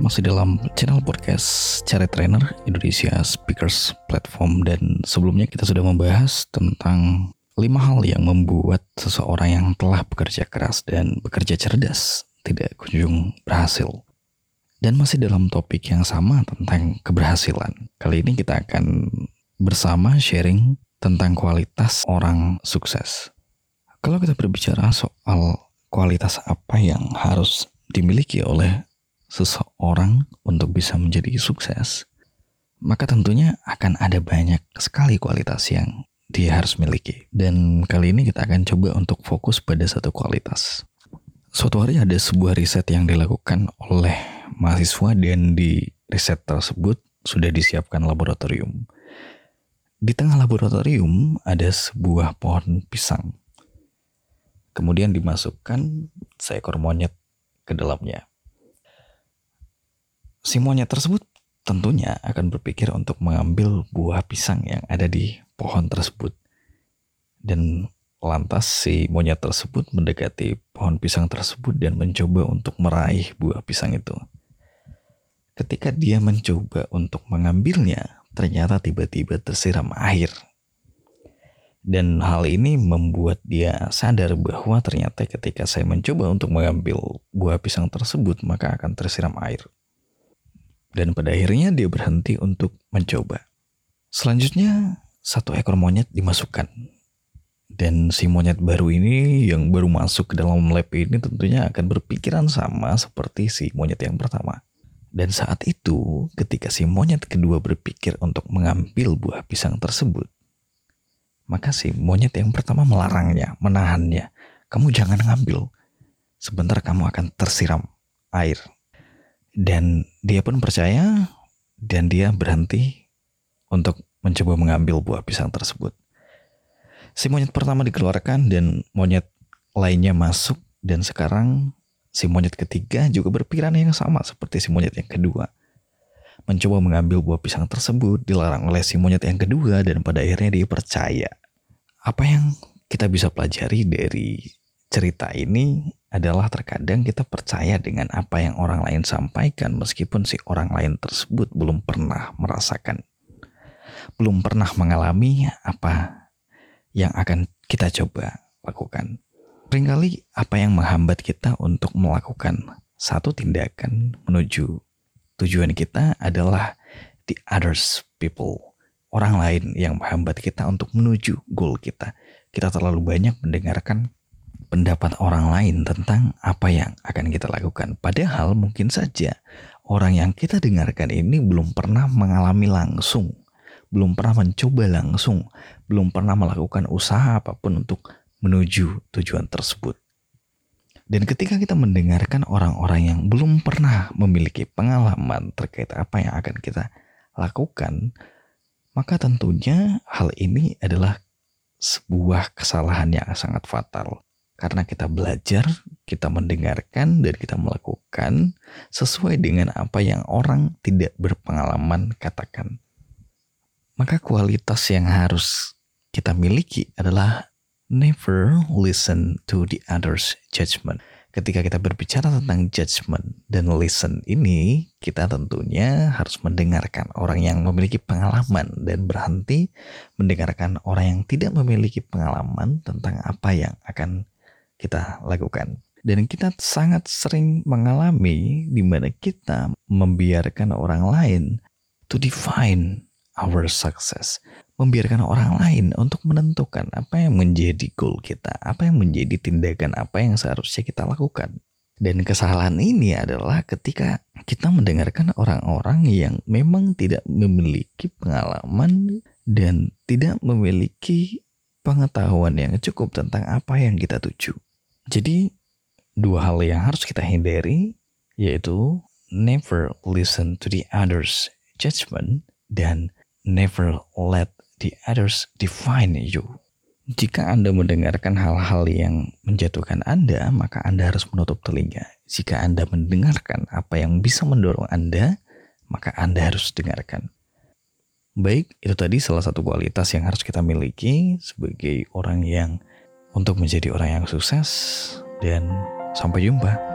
masih dalam channel podcast Cari Trainer Indonesia Speakers Platform dan sebelumnya kita sudah membahas tentang lima hal yang membuat seseorang yang telah bekerja keras dan bekerja cerdas tidak kunjung berhasil. Dan masih dalam topik yang sama tentang keberhasilan. Kali ini kita akan bersama sharing tentang kualitas orang sukses. Kalau kita berbicara soal kualitas apa yang harus dimiliki oleh seseorang untuk bisa menjadi sukses, maka tentunya akan ada banyak sekali kualitas yang dia harus miliki. Dan kali ini kita akan coba untuk fokus pada satu kualitas. Suatu hari ada sebuah riset yang dilakukan oleh mahasiswa dan di riset tersebut sudah disiapkan laboratorium. Di tengah laboratorium ada sebuah pohon pisang. Kemudian dimasukkan seekor monyet ke dalamnya. Si monyet tersebut tentunya akan berpikir untuk mengambil buah pisang yang ada di pohon tersebut. Dan lantas si monyet tersebut mendekati pohon pisang tersebut dan mencoba untuk meraih buah pisang itu. Ketika dia mencoba untuk mengambilnya, ternyata tiba-tiba tersiram air. Dan hal ini membuat dia sadar bahwa ternyata ketika saya mencoba untuk mengambil buah pisang tersebut maka akan tersiram air. Dan pada akhirnya dia berhenti untuk mencoba. Selanjutnya satu ekor monyet dimasukkan. Dan si monyet baru ini yang baru masuk ke dalam lab ini tentunya akan berpikiran sama seperti si monyet yang pertama. Dan saat itu, ketika si monyet kedua berpikir untuk mengambil buah pisang tersebut, maka si monyet yang pertama melarangnya, menahannya. Kamu jangan ngambil. Sebentar kamu akan tersiram air. Dan dia pun percaya dan dia berhenti untuk mencoba mengambil buah pisang tersebut. Si monyet pertama dikeluarkan dan monyet lainnya masuk dan sekarang Si monyet ketiga juga berpikiran yang sama seperti si monyet yang kedua. Mencoba mengambil buah pisang tersebut dilarang oleh si monyet yang kedua dan pada akhirnya dia percaya. Apa yang kita bisa pelajari dari cerita ini adalah terkadang kita percaya dengan apa yang orang lain sampaikan meskipun si orang lain tersebut belum pernah merasakan. Belum pernah mengalami apa yang akan kita coba lakukan. Seringkali apa yang menghambat kita untuk melakukan satu tindakan menuju tujuan kita adalah the others people. Orang lain yang menghambat kita untuk menuju goal kita. Kita terlalu banyak mendengarkan pendapat orang lain tentang apa yang akan kita lakukan. Padahal mungkin saja orang yang kita dengarkan ini belum pernah mengalami langsung, belum pernah mencoba langsung, belum pernah melakukan usaha apa pun untuk menuju tujuan tersebut. Dan ketika kita mendengarkan orang-orang yang belum pernah memiliki pengalaman terkait apa yang akan kita lakukan, maka tentunya hal ini adalah sebuah kesalahan yang sangat fatal. Karena kita belajar, kita mendengarkan, dan kita melakukan sesuai dengan apa yang orang tidak berpengalaman katakan. Maka kualitas yang harus kita miliki adalah never listen to the others judgment. Ketika kita berbicara tentang judgment dan listen ini, kita tentunya harus mendengarkan orang yang memiliki pengalaman dan berhenti mendengarkan orang yang tidak memiliki pengalaman tentang apa yang akan kita lakukan. Dan kita sangat sering mengalami di mana kita membiarkan orang lain to define our success membiarkan orang lain untuk menentukan apa yang menjadi goal kita, apa yang menjadi tindakan apa yang seharusnya kita lakukan. Dan kesalahan ini adalah ketika kita mendengarkan orang-orang yang memang tidak memiliki pengalaman dan tidak memiliki pengetahuan yang cukup tentang apa yang kita tuju. Jadi, dua hal yang harus kita hindari yaitu never listen to the others judgment dan never let the others define you. Jika Anda mendengarkan hal-hal yang menjatuhkan Anda, maka Anda harus menutup telinga. Jika Anda mendengarkan apa yang bisa mendorong Anda, maka Anda harus dengarkan. Baik, itu tadi salah satu kualitas yang harus kita miliki sebagai orang yang untuk menjadi orang yang sukses dan sampai jumpa.